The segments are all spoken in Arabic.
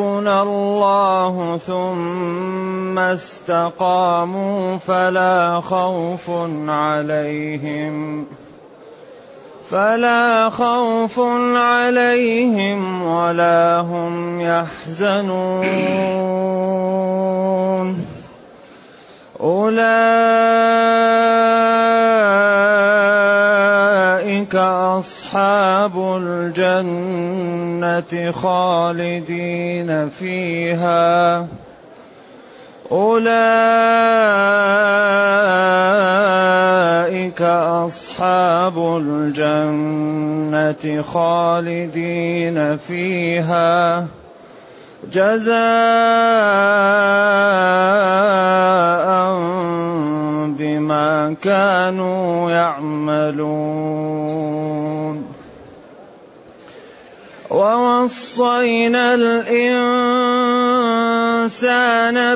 ربنا الله ثم استقاموا فلا خوف عليهم فلا خوف عليهم ولا هم يحزنون أولئك أصحاب الجنة خالدين فيها. أولئك أصحاب الجنة خالدين فيها. جزاء بما كانوا يعملون. ووصينا الإنسان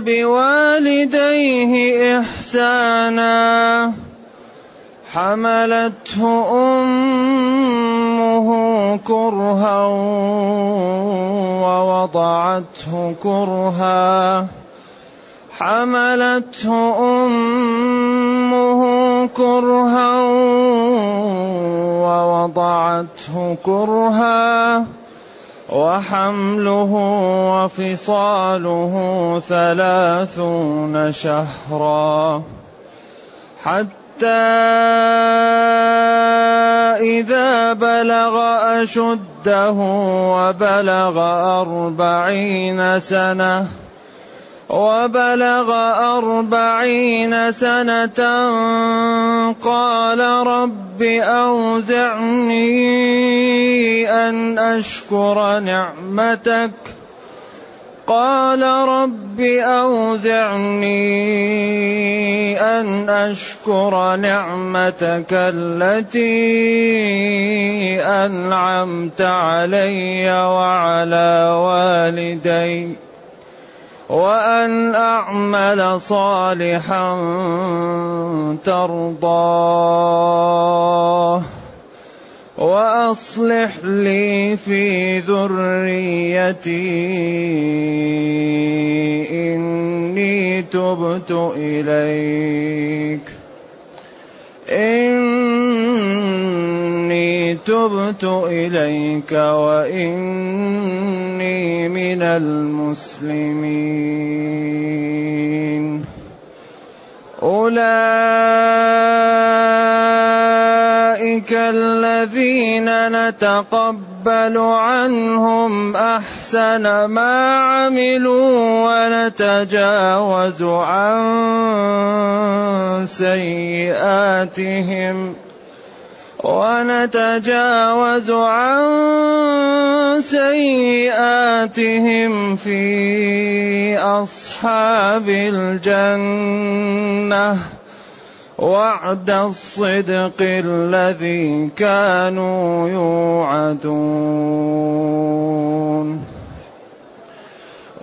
بوالديه إحسانا. حملته أمه كرها ووضعته كرها. حملته أمه كرها ووضعته كرها. وحمله وفصاله ثلاثون شهرا. حتى إذا بلغ أشده وبلغ أربعين سنة وبلغ أربعين سنة قال رب أوزعني أن أشكر نعمتك. قال رب أوزعني أن أشكر نعمتك التي أنعمت علي وعلى والدي. وأن أعمل صالحا ترضاه. وأصلح لي في ذريتي. إني تبت إليك. إني تبت إليك وإني من المسلمين أولئك الذين نتقبل عنهم أحسن ما عملوا ونتجاوز عن سيئاتهم ونتجاوز عن سيئاتهم في أصحاب الجنة. وعد الصدق الذي كانوا يوعدون.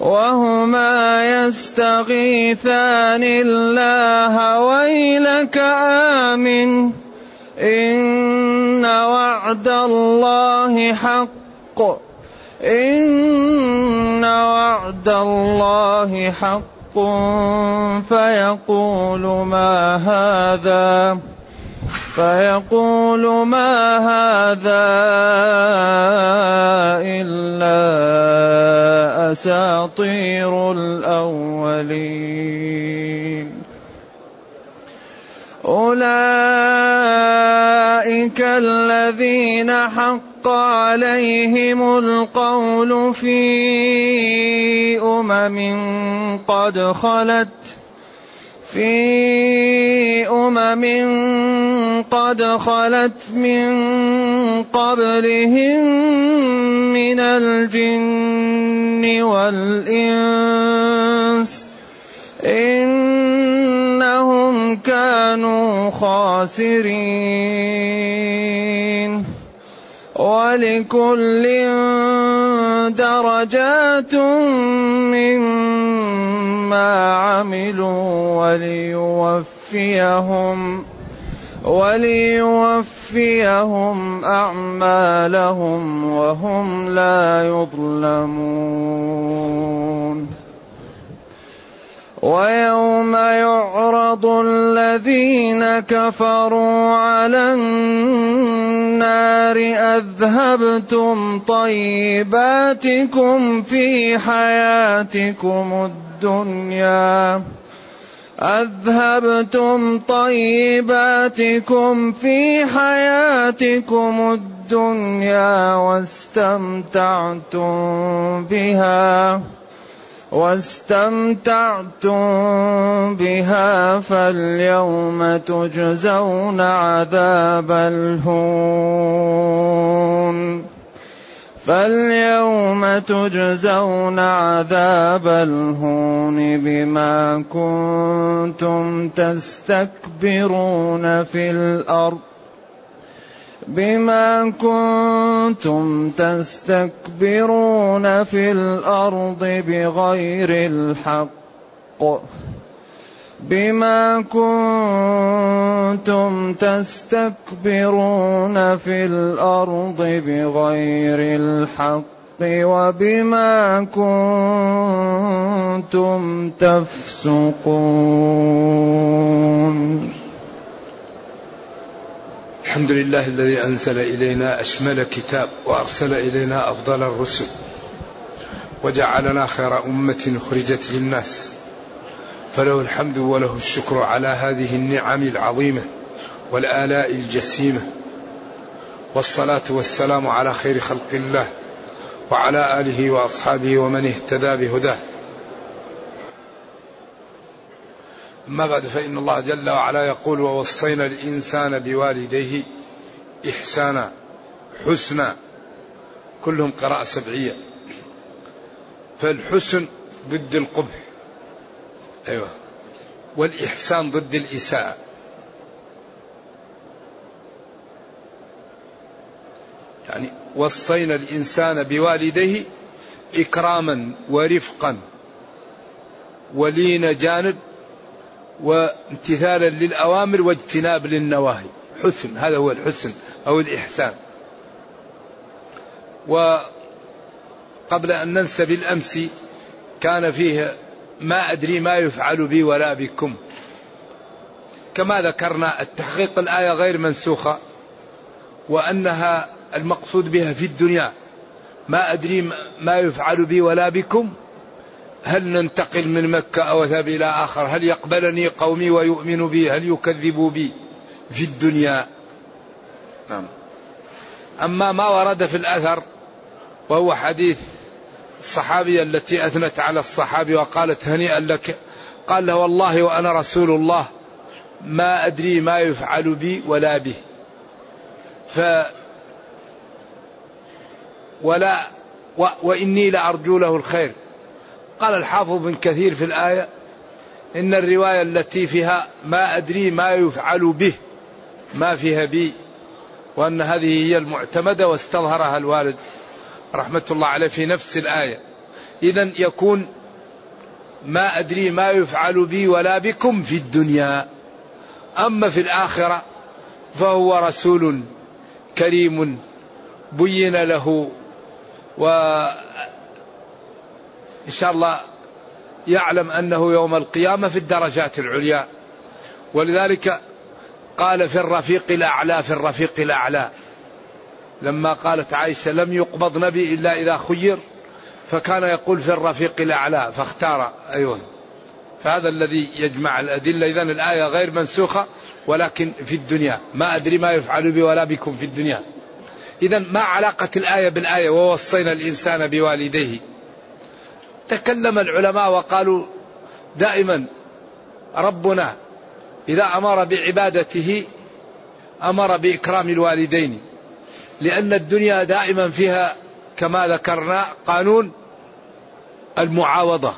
وهما يستغيثان الله ويلك آمن. إن وعد الله حق. إن وعد الله حق. فيقول ما هذا؟ فيقول ما هذا إلا أساطير الأولين. أولئك الذين حق عليهم القول في أمم قد خلت في أمم قد خلت من قبلهم من الجن والإنس إنهم كانوا خاسرين ولكل درجات مما عملوا وليوفيهم وليوفيهم أعمالهم وهم لا يظلمون. ويوم يعرض الذين كفروا على النار أذهبتم طيباتكم في حياتكم الدنيا. أذهبتم طيباتكم في حياتكم الدنيا واستمتعتم بها. واستمتعتم بها فاليوم تجزون عذاب الهون. فاليوم تجزون عذاب الهون بما كنتم تستكبرون في الأرض. بما كنتم تستكبرون في الأرض بغير الحق. بما كنتم تستكبرون في الأرض بغير الحق وبما كنتم تفسقون. الحمد لله الذي أنزل إلينا أشمل كتاب وأرسل إلينا أفضل الرسل وجعلنا خير أمة أخرجت للناس. فله الحمد وله الشكر على هذه النعم العظيمة والآلاء الجسيمة. والصلاة والسلام على خير خلق الله وعلى آله وأصحابه ومن اهتدى بهداه. أما بعد فإن الله جل وعلا يقول ووصينا الإنسان بوالديه إحسانا حسنا. كلهم قراءة سبعية. فالحسن ضد القبح. أيوة. والإحسان ضد الإساءة. يعني وصينا الإنسان بوالديه إكراما ورفقا ولين جانب وامتثالا للأوامر واجتناب للنواهي. حسن هذا هو الحسن أو الإحسان. وقبل أن ننسى بالأمس كان فيه ما أدري ما يفعل بي ولا بكم. كما ذكرنا التحقيق الآية غير منسوخة وأنها المقصود بها في الدنيا. ما أدري ما يفعل بي ولا بكم. هل ننتقل من مكة أو أذهب إلى آخر؟ هل يقبلني قومي ويؤمن بي؟ هل يكذبوا بي؟ في الدنيا. نعم. أما ما ورد في الأثر وهو حديث الصحابية التي أثنت على الصحابي وقالت هنيئا لك. قال له والله وأنا رسول الله ما أدري ما يفعل بي ولا به. ف ولا و وإني لأرجو له الخير. قال الحافظ بن كثير في الآية إن الرواية التي فيها ما أدري ما يفعل به ما فيها بي وأن هذه هي المعتمدة واستظهرها الوالد. رحمة الله عليه في نفس الآية. إذا يكون ما أدري ما يفعل بي ولا بكم في الدنيا أما في الآخرة فهو رسول كريم بين له و إن شاء الله يعلم أنه يوم القيامة في الدرجات العليا. ولذلك قال في الرفيق الأعلى في الرفيق الأعلى لما قالت عائشة لم يقبض نبي إلا إذا خير فكان يقول في الرفيق الأعلى فاختار أيوه. فهذا الذي يجمع الأدلة. إذا الآية غير منسوخة ولكن في الدنيا. ما أدري ما يفعل بي ولا بكم في الدنيا. إذا ما علاقة الآية بالآية؟ ووصينا الإنسان بوالديه. تكلم العلماء وقالوا دائما ربنا إذا أمر بعبادته أمر بإكرام الوالدين. لأن الدنيا دائما فيها كما ذكرنا قانون المعاوضة.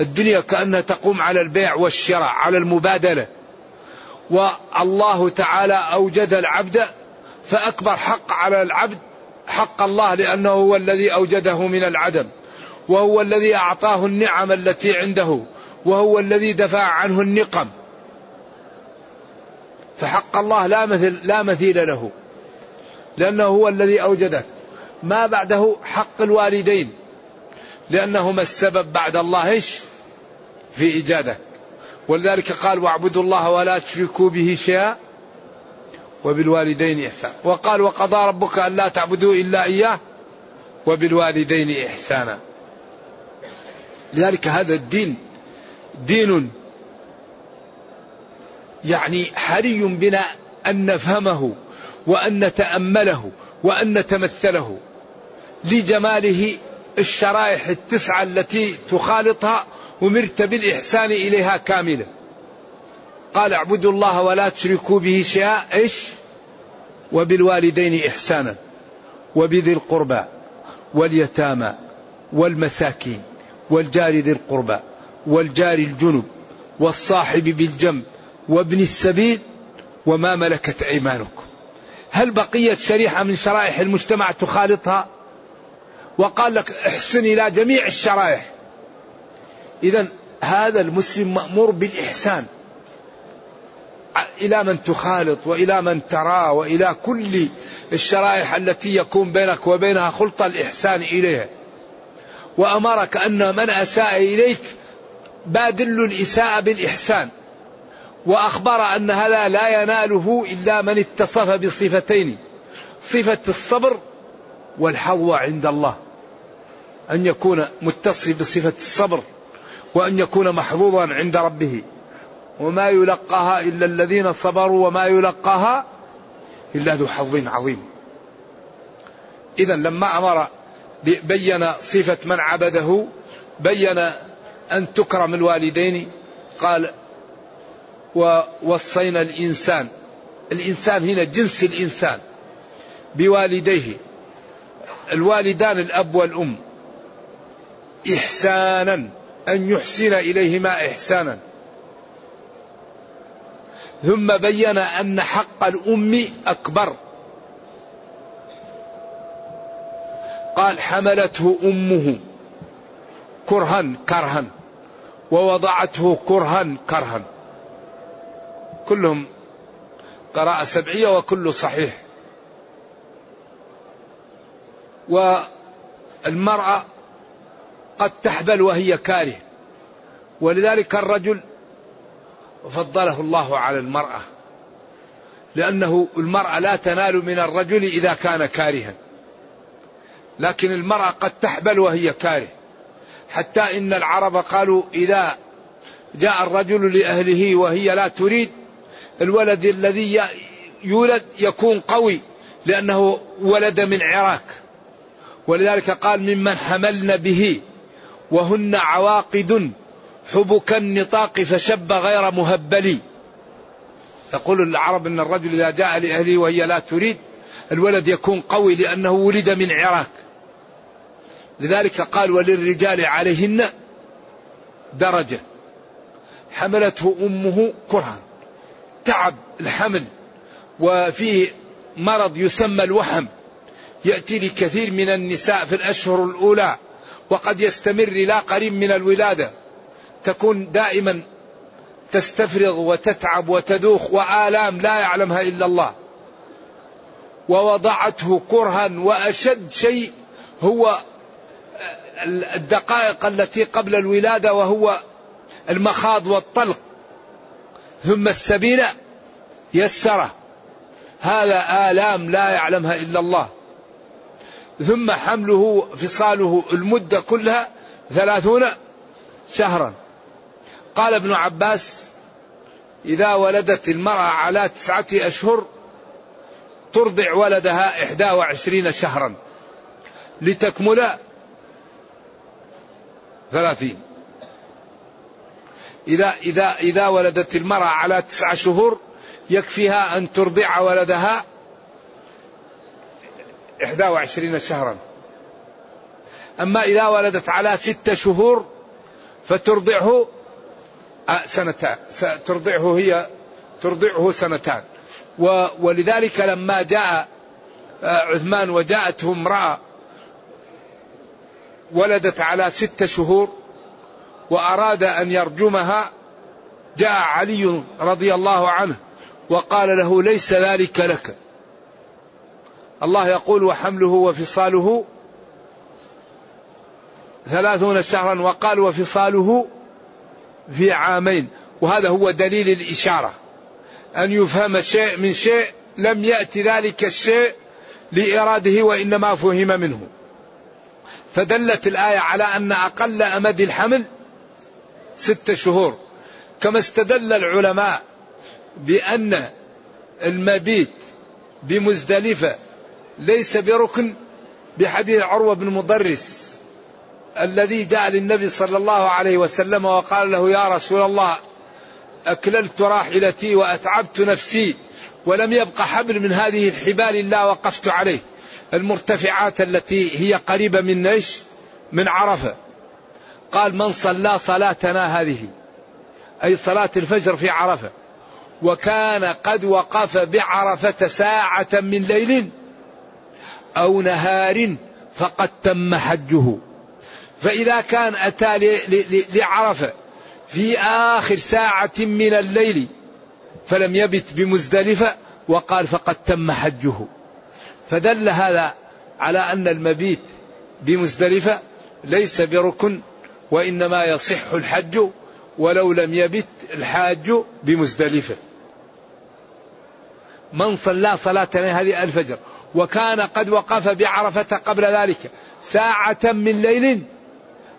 الدنيا كأنها تقوم على البيع والشراء على المبادلة. والله تعالى أوجد العبد فأكبر حق على العبد حق الله لأنه هو الذي أوجده من العدم. وهو الذي أعطاه النعم التي عنده. وهو الذي دفع عنه النقم. فحق الله لا مثل لا مثيل له. لأنه هو الذي أوجدك ما بعده حق الوالدين. لأنهما السبب بعد الله إيش؟ في إيجادك ولذلك قال واعبدوا الله ولا تشركوا به شيئا وبالوالدين إحسانا. وقال وقضى ربك أن لا تعبدوا إلا إياه وبالوالدين إحسانا. لذلك هذا الدين دين يعني حري بنا أن نفهمه. وأن نتأمله وأن نتمثله لجماله الشرائح التسعة التي تخالطها أمرت بالإحسان إليها كاملة. قال اعبدوا الله ولا تشركوا به شيئا. إيش؟ وبالوالدين إحسانا وبذي القربى واليتامى والمساكين والجار ذي القربى والجار الجنب والصاحب بالجنب وابن السبيل وما ملكت أيمانكم. هل بقيت شريحة من شرائح المجتمع تخالطها؟ وقال لك احسن إلى جميع الشرائح. إذا هذا المسلم مأمور بالإحسان. إلى من تخالط وإلى من تراه وإلى كل الشرائح التي يكون بينك وبينها خلطة الإحسان إليها وأمرك أن من أساء إليك بادل الإساءة بالإحسان. وأخبر أن هذا لا يناله إلا من اتصف بصفتين صفة الصبر والحظوة عند الله. أن يكون متصف بصفة الصبر وأن يكون محظوظا عند ربه. وما يلقاها إلا الذين صبروا وما يلقاها إلا ذو حظ عظيم. إذا لما أمر بين صفة من عبده بين أن تكرم الوالدين قال ووصينا الإنسان. الإنسان هنا جنس الإنسان. بوالديه. الوالدان الأب والأم. إحسانا. أن يحسن إليهما إحسانا. ثم بين أن حق الأم أكبر. قال حملته أمه كرها كرها ووضعته كرها كرها. كلهم قراءة سبعية وكل صحيح. والمرأة قد تحبل وهي كاره. ولذلك الرجل فضله الله على المرأة. لأنه المرأة لا تنال من الرجل إذا كان كارها. لكن المرأة قد تحبل وهي كاره. حتى إن العرب قالوا إذا جاء الرجل لأهله وهي لا تريد الولد الذي يولد يكون قوي لأنه ولد من عراك. ولذلك قال ممن حملن به وهن عواقد حبك النطاق فشب غير مهبل تقول العرب إن الرجل إذا جاء لأهله وهي لا تريد الولد يكون قوي لأنه ولد من عراك. لذلك قال وللرجال عليهن درجة. حملته أمه كرها. تعب الحمل وفيه مرض يسمى الوهم يأتي لكثير من النساء في الأشهر الأولى وقد يستمر إلى قريب من الولادة تكون دائما تستفرغ وتتعب وتدوخ وآلام لا يعلمها إلا الله. ووضعته كرها وأشد شيء هو الدقائق التي قبل الولادة وهو المخاض والطلق. ثم السبيل يسره. هذا آلام لا يعلمها إلا الله. ثم حمله فصاله المدة كلها ثلاثون شهرا. قال ابن عباس إذا ولدت المرأة على تسعة أشهر ترضع ولدها إحدى وعشرين شهرا لتكمل ثلاثين. إذا إذا إذا ولدت المرأة على تسعة شهور يكفيها أن ترضع ولدها إحدى وعشرين شهرا. أما إذا ولدت على ستة شهور فترضعه سنتان ترضعه هي ترضعه سنتان. ولذلك لما جاء عثمان وجاءته امرأة ولدت على ست شهور وأراد أن يرجمها جاء علي رضي الله عنه وقال له ليس ذلك لك. الله يقول وحمله وفصاله ثلاثون شهرا وقال وفصاله في عامين. وهذا هو دليل الإشارة. أن يفهم شيء من شيء لم يأتي ذلك الشيء لإراده وإنما فهم منه. فدلت الآية على أن أقل أمد الحمل ست شهور. كما استدل العلماء بأن المبيت بمزدلفة ليس بركن بحديث عروة بن مضرس الذي جاء للنبي صلى الله عليه وسلم وقال له يا رسول الله أكللت راحلتي وأتعبت نفسي ولم يبق حبل من هذه الحبال إلا وقفت عليه. المرتفعات التي هي قريبة من إيش؟ من عرفة. قال من صلى صلاتنا هذه؟ أي صلاة الفجر في عرفة. وكان قد وقف بعرفة ساعة من ليل أو نهار فقد تم حجه. فإذا كان أتى لعرفة في آخر ساعة من الليل فلم يبت بمزدلفة وقال فقد تم حجه. فدل هذا على أن المبيت بمزدلفة ليس بركن وإنما يصح الحج ولو لم يبت الحاج بمزدلفة. من صلى صلاة هذه الفجر وكان قد وقف بعرفة قبل ذلك ساعة من ليل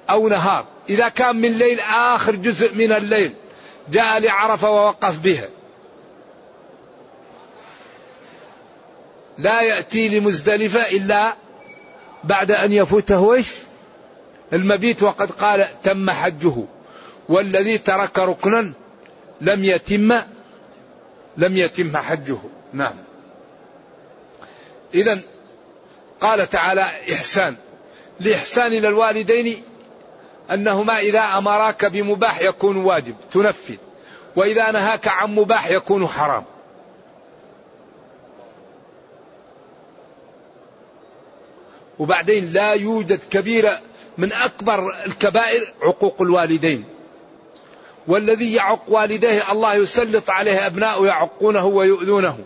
أو نهار إذا كان من ليل آخر جزء من الليل جاء لعرفة ووقف بها. لا يأتي لمزدلفة إلا بعد أن يفوته إيش؟ المبيت وقد قال تم حجه. والذي ترك ركنا لم يتم لم يتم حجه. نعم. إذا قال تعالى إحسان. الإحسان إلى الوالدين أنهما إذا أمراك بمباح يكون واجب تنفذ وإذا نهاك عن مباح يكون حرام. وبعدين لا يوجد كبيرة من أكبر الكبائر عقوق الوالدين. والذي يعق والديه الله يسلط عليه أبناء يعقونه ويؤذونه.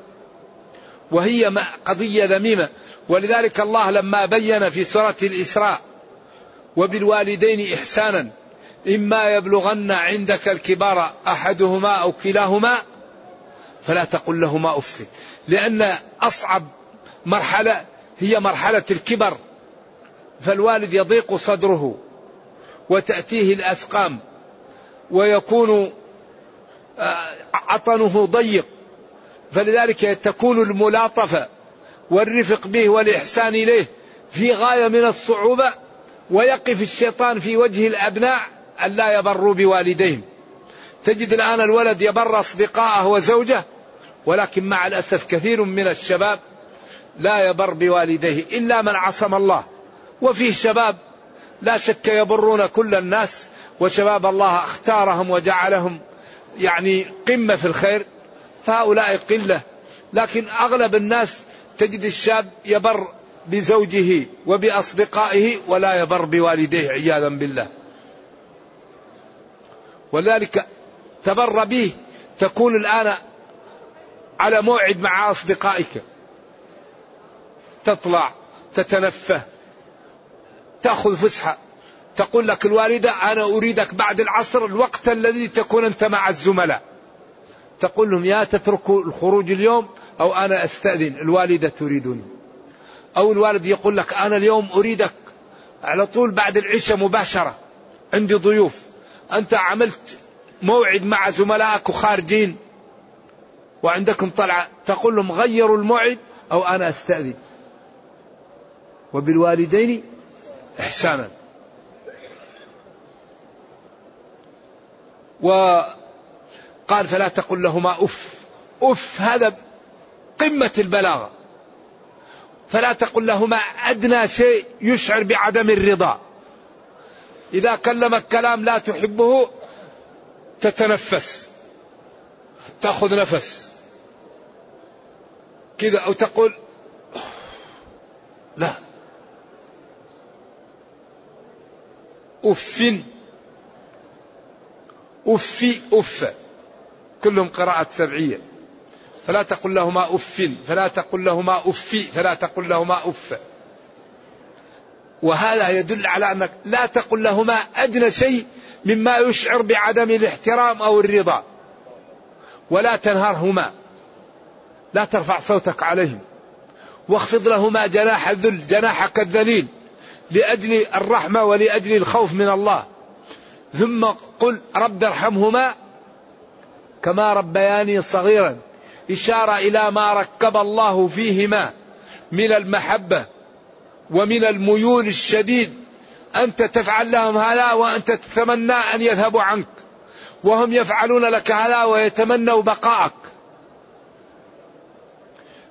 وهي قضية ذميمة. ولذلك الله لما بين في سورة الإسراء وبالوالدين إحسانا إما يبلغن عندك الكبار أحدهما أو كلاهما فلا تقل لهما أف. لأن أصعب مرحلة هي مرحلة الكبر. فالوالد يضيق صدره وتأتيه الأسقام ويكون آه، عطنه ضيق. فلذلك تكون الملاطفة والرفق به والإحسان إليه في غاية من الصعوبة ويقف الشيطان في وجه الأبناء أن لا يبروا بوالديهم. تجد الآن الولد يبر أصدقائه وزوجه ولكن مع الأسف كثير من الشباب لا يبر بوالديه إلا من عصم الله. وفيه شباب لا شك يبرون كل الناس وشباب الله اختارهم وجعلهم يعني قمة في الخير فهؤلاء قلة. لكن أغلب الناس تجد الشاب يبر بزوجه وبأصدقائه ولا يبر بوالديه عياذا بالله. ولذلك تبر به تكون الآن على موعد مع أصدقائك. تطلع تتنفه تأخذ فسحة. تقول لك الوالدة أنا أريدك بعد العصر الوقت الذي تكون أنت مع الزملاء. تقول لهم يا تتركوا الخروج اليوم أو أنا أستأذن. الوالدة تريدني. أو الوالد يقول لك أنا اليوم أريدك. على طول بعد العشاء مباشرة. عندي ضيوف. أنت عملت موعد مع زملائك وخارجين. وعندكم طلعة. تقول لهم غيروا الموعد أو أنا أستأذن. وبالوالدين إحسانا. وقال فلا تقل لهما أف. أف هذا قمة البلاغة. فلا تقل لهما أدنى شيء يشعر بعدم الرضا. إذا كلمك كلام لا تحبه تتنفس. تأخذ نفس. كذا أو تقول لا. أف. أف أف. كلهم قراءة سبعية. فلا تقل لهما أف. فلا تقل لهما أف. فلا تقل لهما أف. وهذا يدل على أنك لا تقل لهما أدنى شيء مما يشعر بعدم الاحترام أو الرضا. ولا تنهرهما. لا ترفع صوتك عليهم. واخفض لهما جناح الذل جناحك الذليل. لأجل الرحمة ولأجل الخوف من الله. ثم قل رب ارحمهما كما ربياني صغيرا. إشارة إلى ما ركب الله فيهما من المحبة ومن الميول الشديد. أنت تفعل لهم هذا وأنت تتمنى أن يذهبوا عنك. وهم يفعلون لك هذا ويتمنوا بقاءك.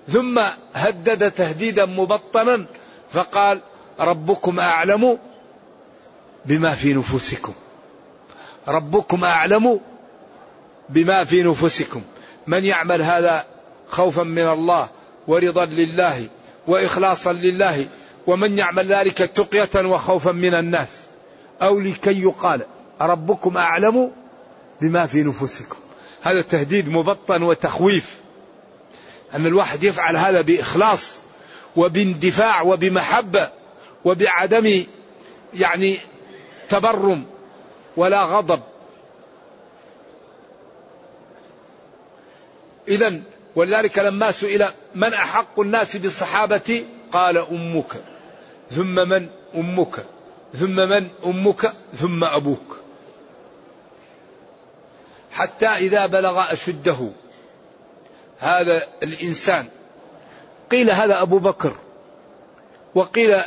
ثم هدد تهديدا مبطنا فقال ربكم أعلم بما في نفوسكم. ربكم أعلم بما في نفوسكم. من يعمل هذا خوفا من الله ورضا لله وإخلاصا لله ومن يعمل ذلك تقية وخوفا من الناس. أو لكي يقال ربكم أعلم بما في نفوسكم. هذا تهديد مبطن وتخويف. أن الواحد يفعل هذا بإخلاص وباندفاع وبمحبة. وبعدم يعني تبرم ولا غضب. إذا ولذلك لما سئل من أحق الناس بالصحابة؟ قال أمك. ثم من أمك؟ ثم من أمك؟ ثم أبوك. حتى إذا بلغ أشده هذا الإنسان. قيل هذا أبو بكر. وقيل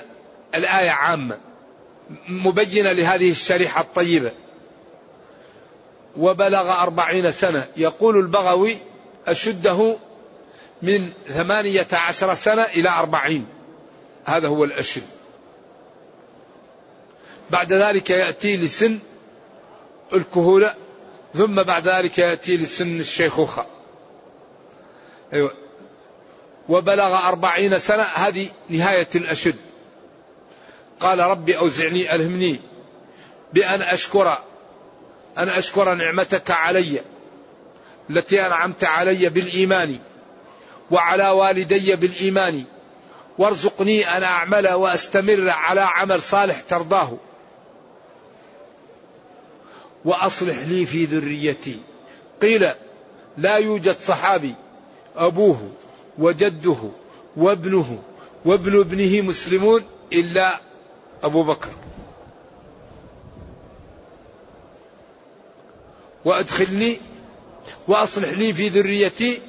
الآية عامة مبينة لهذه الشريحة الطيبة. وبلغ أربعين سنة. يقول البغوي أشده من ثمانية عشر سنة إلى أربعين. هذا هو الأشد. بعد ذلك يأتي لسن الكهولة ثم بعد ذلك يأتي لسن الشيخوخة. أيوة. وبلغ أربعين سنة. هذه نهاية الأشد. قال ربي أوزعني ألهمني بأن أشكر أن أشكر نعمتك علي التي أنعمت علي بالإيمان وعلى والدي بالإيمان. وارزقني أن أعمل وأستمر على عمل صالح ترضاه. وأصلح لي في ذريتي. قيل لا يوجد صحابي أبوه وجده وابنه وابن ابنه مسلمون إلا أبو بكر. وأدخلني وأصلح لي في ذريتي.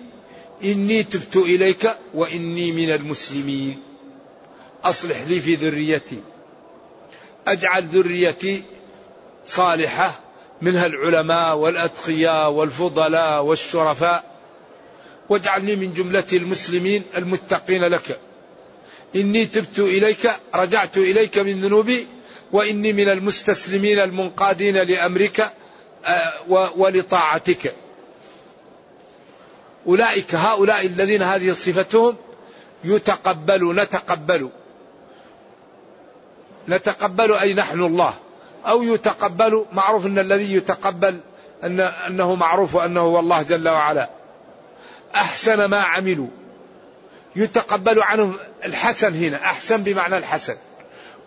إني تبت إليك وإني من المسلمين. أصلح لي في ذريتي. أجعل ذريتي صالحة منها العلماء والأتقياء والفضلاء والشرفاء. واجعلني من جملة المسلمين المتقين لك. إني تبت إليك رجعت إليك من ذنوبي وإني من المستسلمين المنقادين لأمرك آه، ولطاعتك. أولئك هؤلاء الذين هذه صفتهم يتقبل نتقبل. نتقبل أي نحن الله. أو يتقبل معروف أن الذي يتقبل أن أنه معروف أنه هو الله جل وعلا. أحسن ما عملوا. يتقبل عنهم الحسن هنا أحسن بمعنى الحسن.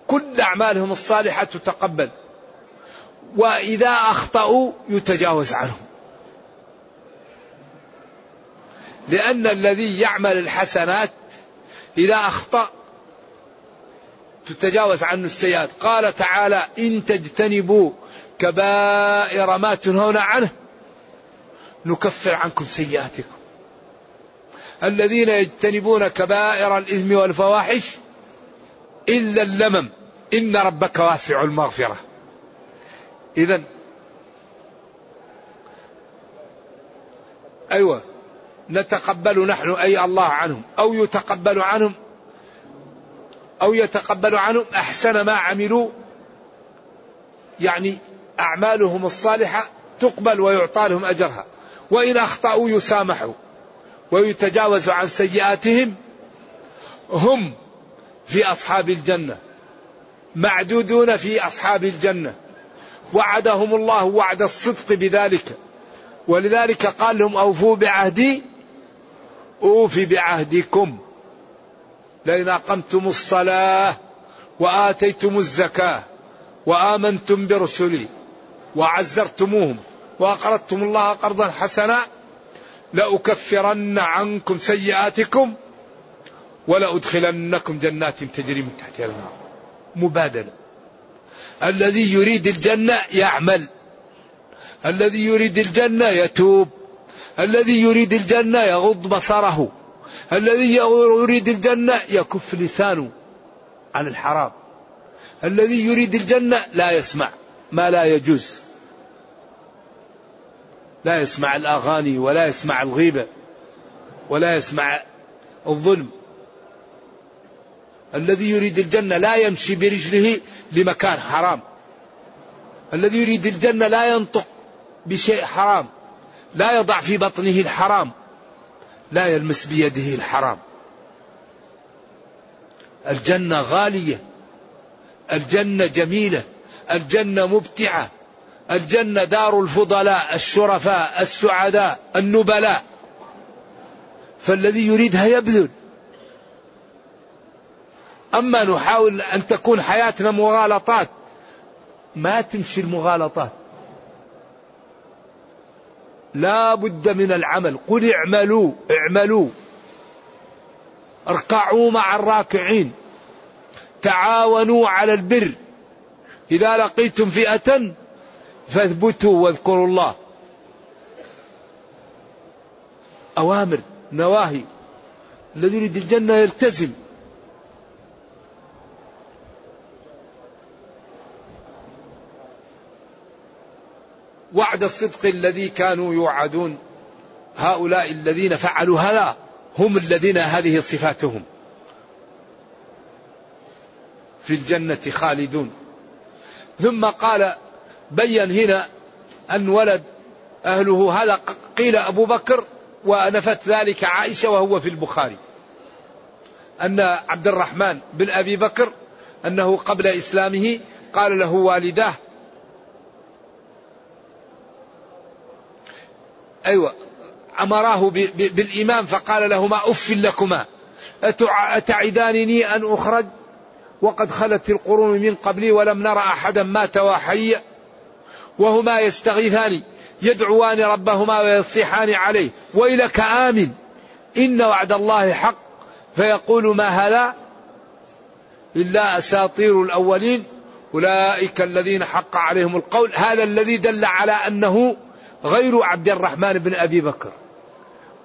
كل أعمالهم الصالحة تتقبل. وإذا أخطأوا يتجاوز عنهم. لأن الذي يعمل الحسنات إذا أخطأ تتجاوز عنه السيئات. قال تعالى إن تجتنبوا كبائر ما تنهون عنه نكفر عنكم سيئاتكم. الذين يجتنبون كبائر الإثم والفواحش إلا اللمم. إن ربك واسع المغفرة. إذا أيوة نتقبل نحن أي الله عنهم أو يتقبل عنهم أو يتقبل عنهم أحسن ما عملوا. يعني أعمالهم الصالحة تقبل ويعطى لهم أجرها وإن أخطأوا يسامحوا. ويتجاوز عن سيئاتهم هم في أصحاب الجنة معدودون في أصحاب الجنة. وعدهم الله وعد الصدق بذلك. ولذلك قال لهم أوفوا بعهدي أوفي بعهدكم. لئن أقمتم الصلاة وآتيتم الزكاة وآمنتم برسلي وعزرتموهم وأقرضتم الله قرضا حسنا لأكفرن عنكم سيئاتكم ولأدخلنكم جنات تجري من تحتها الأنهار. مبادلة. الذي يريد الجنة يعمل. الذي يريد الجنة يتوب. الذي يريد الجنة يغض بصره. الذي يريد الجنة يكف لسانه عن الحرام. الذي يريد الجنة لا يسمع. ما لا يجوز. لا يسمع الأغاني ولا يسمع الغيبة ولا يسمع الظلم. الذي يريد الجنة لا يمشي برجله لمكان حرام. الذي يريد الجنة لا ينطق بشيء حرام. لا يضع في بطنه الحرام. لا يلمس بيده الحرام. الجنة غالية. الجنة جميلة. الجنة مبتعة. الجنة دار الفضلاء الشرفاء السعداء النبلاء. فالذي يريدها يبذل أما نحاول أن تكون حياتنا مغالطات ما تمشي المغالطات. لا بد من العمل. قل اعملوا اعملوا. اركعوا مع الراكعين. تعاونوا على البر. إذا لقيتم فئة فاثبتوا واذكروا الله. أوامر نواهي. الذي يريد الجنة يلتزم. وعد الصدق الذي كانوا يوعدون. هؤلاء الذين فعلوا هذا هم الذين هذه صفاتهم. في الجنة خالدون. ثم قال بين هنا أن ولد أهله. هذا قيل أبو بكر ونفت ذلك عائشة وهو في البخاري. أن عبد الرحمن بن أبي بكر أنه قبل إسلامه قال له والداه. أيوة أمراه بالإيمان فقال لهما أف لكما؟ أتعدانني أن أخرج؟ وقد خلت القرون من قبلي ولم نرى أحدا مات وحيا وهما يستغيثان يدعوان ربهما ويصيحان عليه ويلك آمن إن وعد الله حق. فيقول ما هذا؟ إلا أساطير الأولين. أولئك الذين حق عليهم القول. هذا الذي دل على أنه غير عبد الرحمن بن أبي بكر.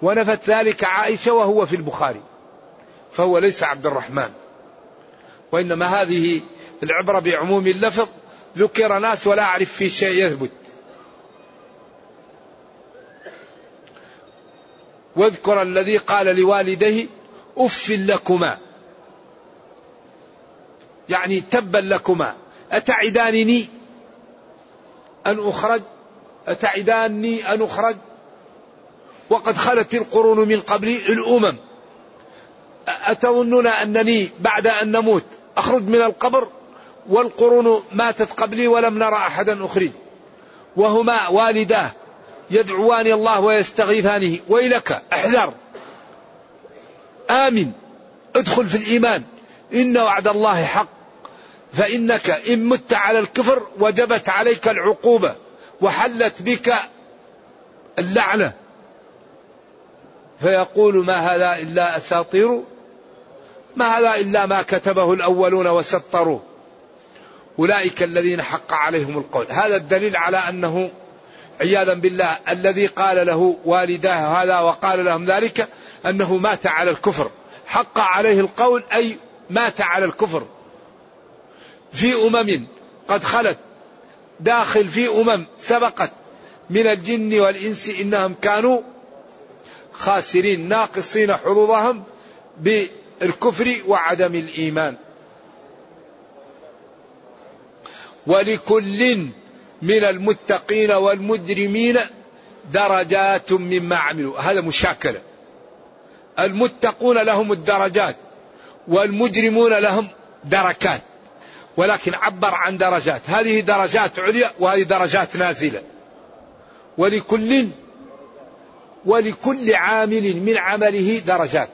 ونفت ذلك عائشة وهو في البخاري. فهو ليس عبد الرحمن. وإنما هذه العبرة بعموم اللفظ ذكر ناس ولا أعرف في شيء يثبت. واذكر الذي قال لوالديه أف لكما. يعني تبا لكما. أتعدانني أن أخرج؟ أتعداني أن أخرج؟ وقد خلت القرون من قبلي الأمم. أتظنون أنني بعد أن نموت أخرج من القبر؟ والقرون ماتت قبلي ولم نرى أحدا أخرج وهما والداه يدعوان الله ويستغيثانه. ويلك احذر. آمن. ادخل في الإيمان. إن وعد الله حق. فإنك إن مت على الكفر وجبت عليك العقوبة وحلت بك اللعنة. فيقول ما هذا إلا أساطير؟ ما هذا إلا ما كتبه الأولون وسطروه أولئك الذين حق عليهم القول. هذا الدليل على أنه عياذا بالله الذي قال له والداه هذا وقال لهم ذلك أنه مات على الكفر. حق عليه القول أي مات على الكفر. في أمم قد خلت داخل في أمم سبقت من الجن والإنس إنهم كانوا خاسرين ناقصين حظوظهم بالكفر وعدم الإيمان. ولكل من المتقين والمجرمين درجات مما عملوا. هذا مشاكلة. المتقون لهم الدرجات والمجرمون لهم دركات. ولكن عبر عن درجات. هذه درجات عليا وهذه درجات نازلة. ولكل ولكل عامل من عمله درجات.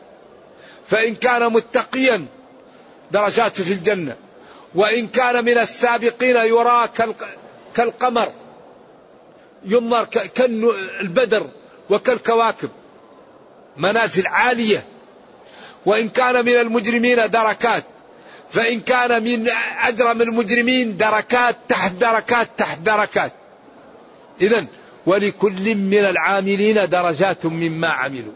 فإن كان متقيا درجات في الجنة. وإن كان من السابقين يرى كالقمر ينظر كالبدر وكالكواكب منازل عالية. وإن كان من المجرمين دركات فإن كان من أجرم المجرمين دركات تحت دركات تحت دركات. إذا ولكل من العاملين درجات مما عملوا.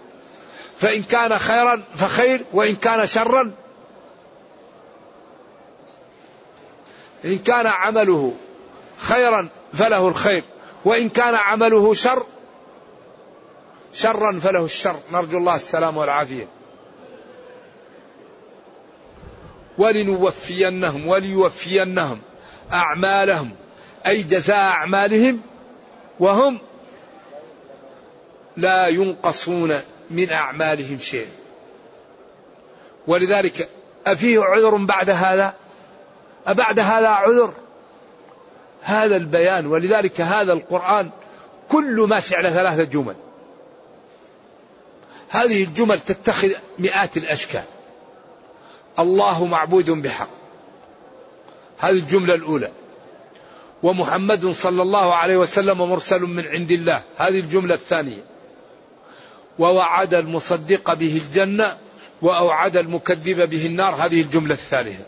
فإن كان خيرا فخير وإن كان شرا إن كان عمله خيرا فله الخير وإن كان عمله شر شرا فله الشر. نرجو الله السلام والعافية. ولنوفينهم وليوفينهم أعمالهم. أي جزاء أعمالهم؟ وهم لا ينقصون من أعمالهم شيء ولذلك أفيه عذر بعد هذا؟ أبعد هذا عذر؟ هذا البيان ولذلك هذا القرآن كل ماشي على ثلاثة جمل. هذه الجمل تتخذ مئات الأشكال. الله معبود بحق. هذه الجملة الأولى. ومحمد صلى الله عليه وسلم مرسل من عند الله. هذه الجملة الثانية. ووعد المصدق به الجنة وأوعد المكذب به النار. هذه الجملة الثالثة.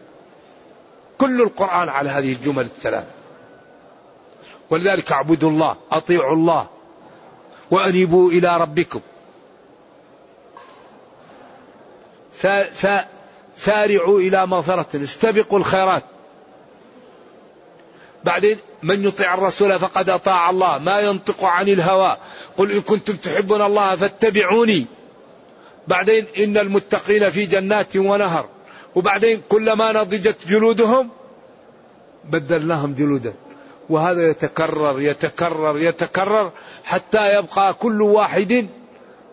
كل القرآن على هذه الجمل الثلاث. ولذلك اعبدوا الله أطيعوا الله وأنيبوا إلى ربكم. سارعوا إلى مغفرة استبقوا الخيرات. بعدين من يطيع الرسول فقد أطاع الله ما ينطق عن الهوى. قل إن كنتم تحبون الله فاتبعوني. بعدين إن المتقين في جنات ونهر. وبعدين كلما نضجت جلودهم بدلناهم جلودا. وهذا يتكرر يتكرر يتكرر حتى يبقى كل واحد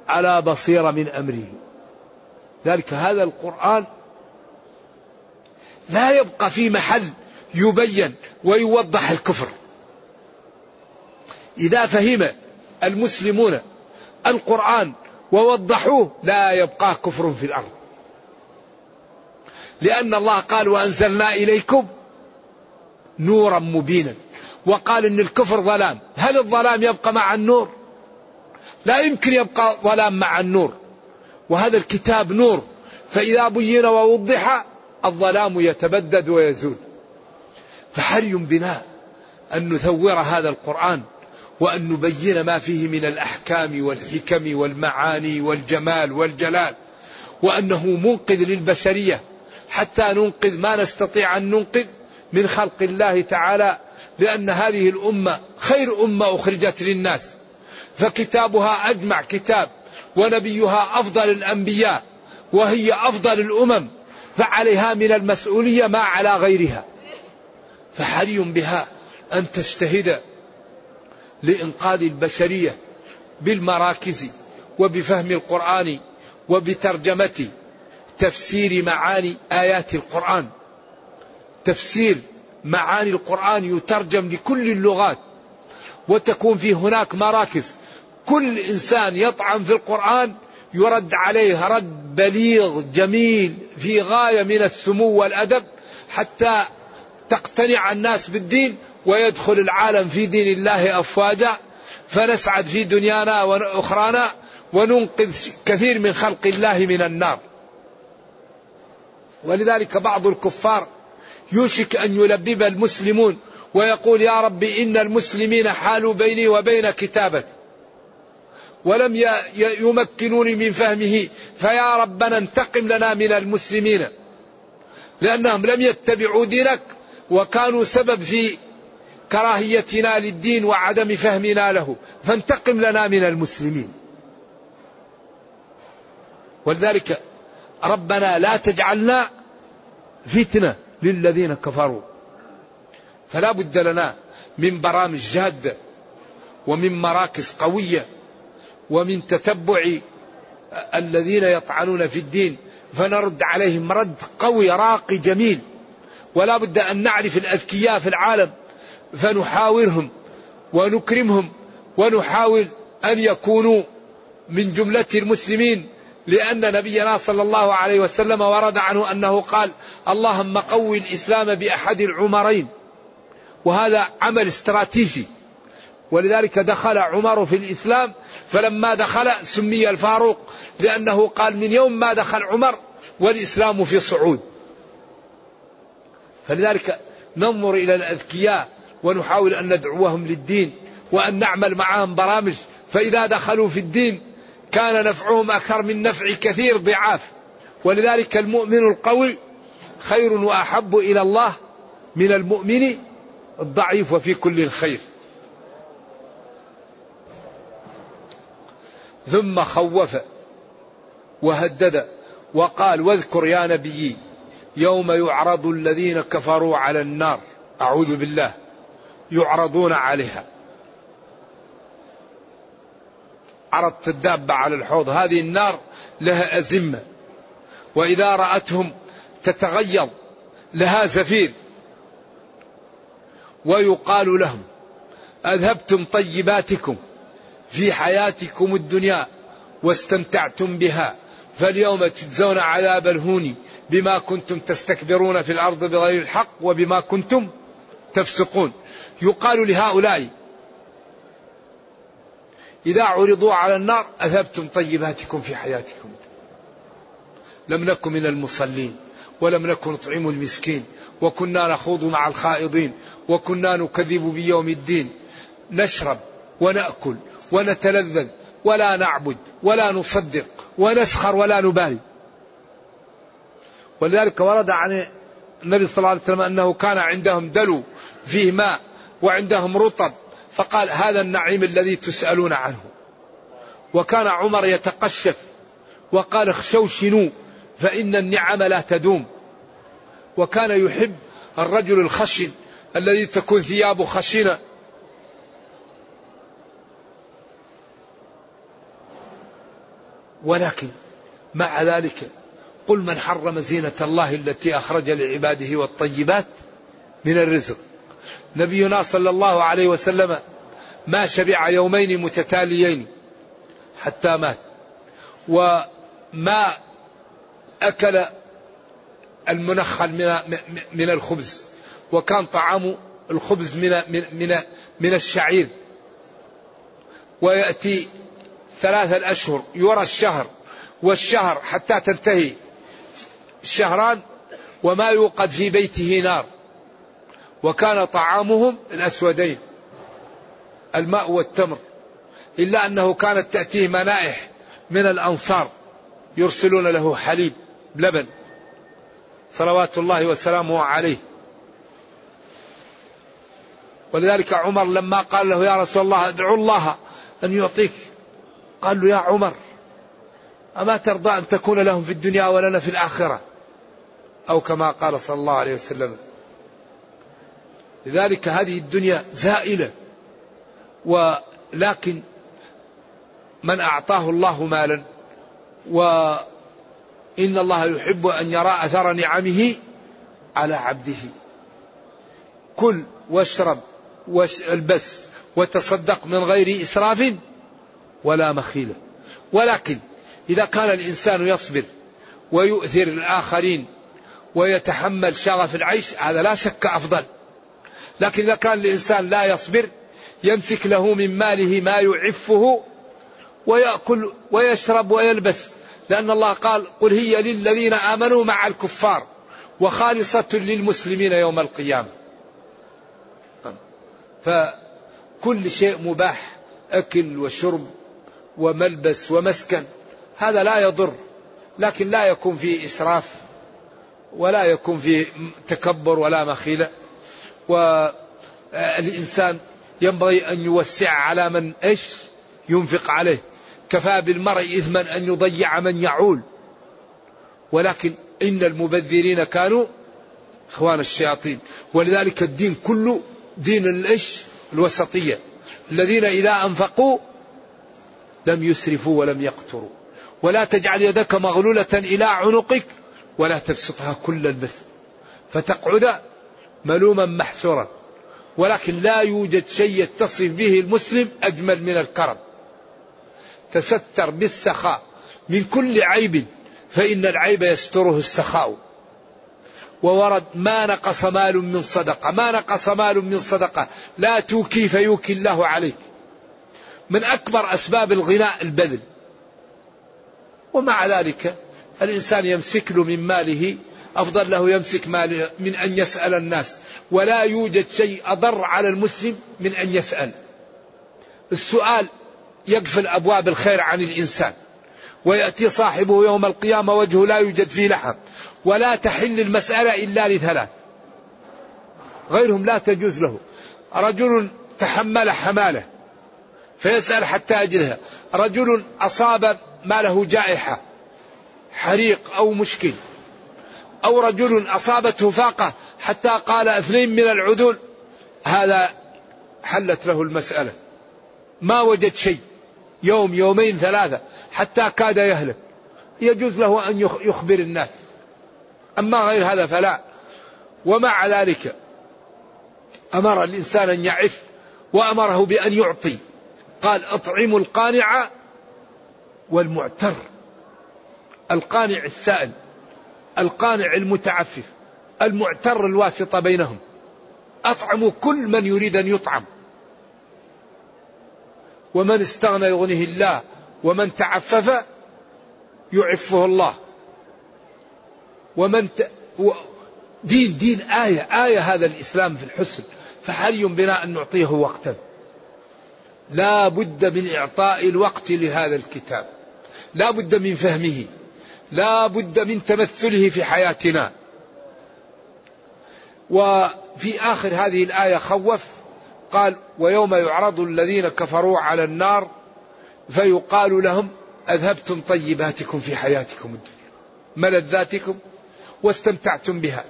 على بصيرة من أمره. ذلك هذا القرآن لا يبقى في محل يبين ويوضح الكفر. إذا فهم المسلمون القرآن ووضحوه لا يبقى كفر في الأرض. لأن الله قال وأنزلنا إليكم نورا مبينا. وقال إن الكفر ظلام. هل الظلام يبقى مع النور؟ لا يمكن يبقى ظلام مع النور. وهذا الكتاب نور. فإذا بين ووضح الظلام يتبدد ويزول. فحري بنا أن نثور هذا القرآن وأن نبين ما فيه من الأحكام والحكم والمعاني والجمال والجلال. وأنه منقذ للبشرية. حتى ننقذ ما نستطيع أن ننقذ من خلق الله تعالى لأن هذه الأمة خير أمة أخرجت للناس. فكتابها أجمع كتاب ونبيها أفضل الأنبياء وهي أفضل الأمم فعليها من المسؤولية ما على غيرها. فحري بها أن تجتهد لإنقاذ البشرية بالمراكز وبفهم القرآن وبترجمة تفسير معاني آيات القرآن. تفسير معاني القرآن يترجم لكل اللغات. وتكون في هناك مراكز. كل إنسان يطعن في القرآن يرد عليه رد بليغ جميل في غاية من السمو والأدب حتى تقتنع الناس بالدين ويدخل العالم في دين الله أفواجا. فنسعد في دنيانا وأخرانا وننقذ كثير من خلق الله من النار. ولذلك بعض الكفار يوشك أن يلبب المسلمون ويقول يا رب إن المسلمين حالوا بيني وبين كتابك ولم يمكنوني من فهمه فيا ربنا انتقم لنا من المسلمين لأنهم لم يتبعوا دينك وكانوا سبب في كراهيتنا للدين وعدم فهمنا له فانتقم لنا من المسلمين. ولذلك ربنا لا تجعلنا فتنة للذين كفروا. فلا بد لنا من برامج جادة ومن مراكز قوية ومن تتبع الذين يطعنون في الدين فنرد عليهم رد قوي راقي جميل. ولا بد أن نعرف الأذكياء في العالم فنحاورهم ونكرمهم ونحاول أن يكونوا من جملة المسلمين. لأن نبينا صلى الله عليه وسلم ورد عنه أنه قال اللهم قوي الإسلام بأحد العمرين. وهذا عمل استراتيجي. ولذلك دخل عمر في الإسلام فلما دخل سمي الفاروق لأنه قال من يوم ما دخل عمر والإسلام في صعود. فلذلك ننظر إلى الأذكياء ونحاول أن ندعوهم للدين وأن نعمل معهم برامج. فإذا دخلوا في الدين كان نفعهم أكثر من نفع كثير ضعاف. ولذلك المؤمن القوي خير وأحب إلى الله من المؤمن الضعيف وفي كل الخير. ثم خوف وهدد وقال واذكر يا نبي يوم يعرض الذين كفروا على النار. أعوذ بالله. يعرضون عليها. عرضت الدابة على الحوض. هذه النار لها أزمة. وإذا رأتهم تتغيظ لها زفير. ويقال لهم أذهبتم طيباتكم في حياتكم الدنيا واستمتعتم بها فاليوم تجزون عذاب الهون بما كنتم تستكبرون في الأرض بغير الحق وبما كنتم تفسقون. يقال لهؤلاء إذا عرضوا على النار أذهبتم طيباتكم في حياتكم. لم نكن من المصلين ولم نكن نطعم المسكين وكنا نخوض مع الخائضين وكنا نكذب بيوم الدين. نشرب ونأكل ونتلذذ ولا نعبد ولا نصدق ونسخر ولا نبالي. ولذلك ورد عن النبي صلى الله عليه وسلم أنه كان عندهم دلو فيه ماء وعندهم رطب فقال هذا النعيم الذي تسألون عنه. وكان عمر يتقشف وقال اخشوشنوا فإن النعم لا تدوم. وكان يحب الرجل الخشن الذي تكون ثيابه خشنة. ولكن مع ذلك قل من حرم زينة الله التي أخرج لعباده والطيبات من الرزق. نبينا صلى الله عليه وسلم ما شبع يومين متتاليين حتى مات. وما أكل المنخل من من الخبز. وكان طعام الخبز من من من, الشعير. ويأتي ثلاثة أشهر يرى الشهر. والشهر حتى تنتهي الشهران وما يوقد في بيته نار. وكان طعامهم الأسودين الماء والتمر إلا أنه كانت تأتيه منائح من الأنصار يرسلون له حليب لبن صلوات الله وسلامه عليه. ولذلك عمر لما قال له يا رسول الله ادعو الله أن يعطيك. قال له يا عمر أما ترضى أن تكون لهم في الدنيا ولنا في الآخرة؟ أو كما قال صلى الله عليه وسلم لذلك هذه الدنيا زائلة. ولكن من أعطاه الله مالا وإن الله يحب أن يرى أثر نعمه على عبده. كل واشرب والبس وتصدق من غير إسراف ولا مخيلة. ولكن إذا كان الإنسان يصبر ويؤثر الآخرين ويتحمل شغف العيش هذا لا شك أفضل. لكن إذا كان الإنسان لا يصبر يمسك له من ماله ما يعفه ويأكل ويشرب ويلبس. لأن الله قال قل هي للذين آمنوا مع الكفار وخالصة للمسلمين يوم القيامة. فكل شيء مباح أكل وشرب وملبس ومسكن هذا لا يضر لكن لا يكون فيه إسراف ولا يكون فيه تكبر ولا مخيلة. والإنسان ينبغي أن يوسع على من إيش ينفق عليه. كفى بالمرء إثما أن يضيع من يعول. ولكن إن المبذرين كانوا إخوان الشياطين. ولذلك الدين كله دين الإيش الوسطية. الذين إذا أنفقوا لم يسرفوا ولم يقتروا. ولا تجعل يدك مغلولة إلى عنقك ولا تبسطها كل البث. فتقعد ملوما محسورا ولكن لا يوجد شيء يتصف به المسلم أجمل من الكرم. تستر بالسخاء من كل عيب فإن العيب يستره السخاء. وورد ما نقص مال من صدقة ما نقص مال من صدقة لا توكي فيوكي الله عليك. من أكبر أسباب الغناء البذل. ومع ذلك الإنسان يمسك له من ماله أفضل له يمسك ماله من أن يسأل الناس. ولا يوجد شيء أضر على المسلم من أن يسأل. السؤال يقفل أبواب الخير عن الإنسان. ويأتي صاحبه يوم القيامة وجهه لا يوجد فيه لحم. ولا تحل المسألة إلا لثلاث غيرهم لا تجوز له. رجل تحمل حمالة فيسأل حتى يجدها رجل أصاب ما له جائحة حريق أو مشكل. أو رجل أصابته فاقة حتى قال اثنين من العدول هذا حلت له المسألة. ما وجد شيء يوم يومين ثلاثة حتى كاد يهلك. يجوز له أن يخبر الناس. أما غير هذا فلا. ومع ذلك أمر الإنسان أن يعف وأمره بأن يعطي. قال أطعموا القانع والمعتر. القانع السائل. القانع المتعفف المعتر الواسطة بينهم. أطعموا كل من يريد أن يطعم. ومن استغنى يغنيه الله ومن تعفف يعفه الله. ومن ت... دين دين آية آية هذا الإسلام في الحسن. فحري بنا أن نعطيه وقتا؟ لا بد من إعطاء الوقت لهذا الكتاب. لا بد من فهمه. لا بد من تمثله في حياتنا. وفي آخر هذه الآية خوف قال ويوم يعرض الذين كفروا على النار فيقال لهم أذهبتم طيباتكم في حياتكم الدنيا ملذاتكم واستمتعتم بها.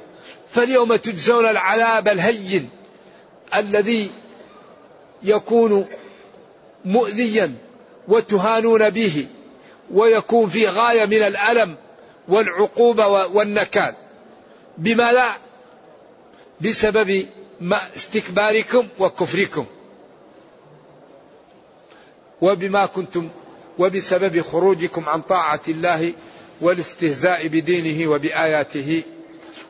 فاليوم تجزون العذاب الهين الذي يكون مؤذيا وتهانون به. ويكون في غاية من الألم والعقوبة والنكال. بما لا؟ بسبب ما استكباركم وكفركم. وبما كنتم وبسبب خروجكم عن طاعة الله والاستهزاء بدينه وبآياته.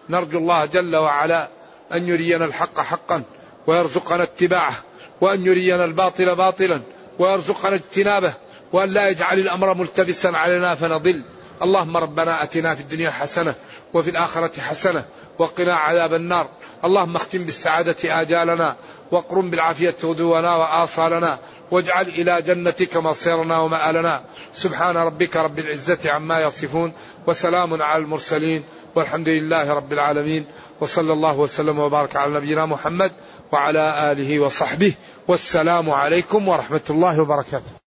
نرجو الله جل وعلا أن يرينا الحق حقا ويرزقنا اتباعه وأن يرينا الباطل باطلا ويرزقنا اجتنابه وأن لا يجعل الأمر ملتبسا علينا فنضل. اللهم ربنا أتنا في الدنيا حسنة وفي الآخرة حسنة وقنا عذاب النار. اللهم اختم بالسعادة آجالنا واقرم بالعافية غدونا وآصالنا واجعل إلى جنتك مصيرنا ومآلنا. سبحان ربك رب العزة عما يصفون وسلام على المرسلين والحمد لله رب العالمين. وصلى الله وسلم وبارك على نبينا محمد وعلى آله وصحبه. والسلام عليكم ورحمة الله وبركاته.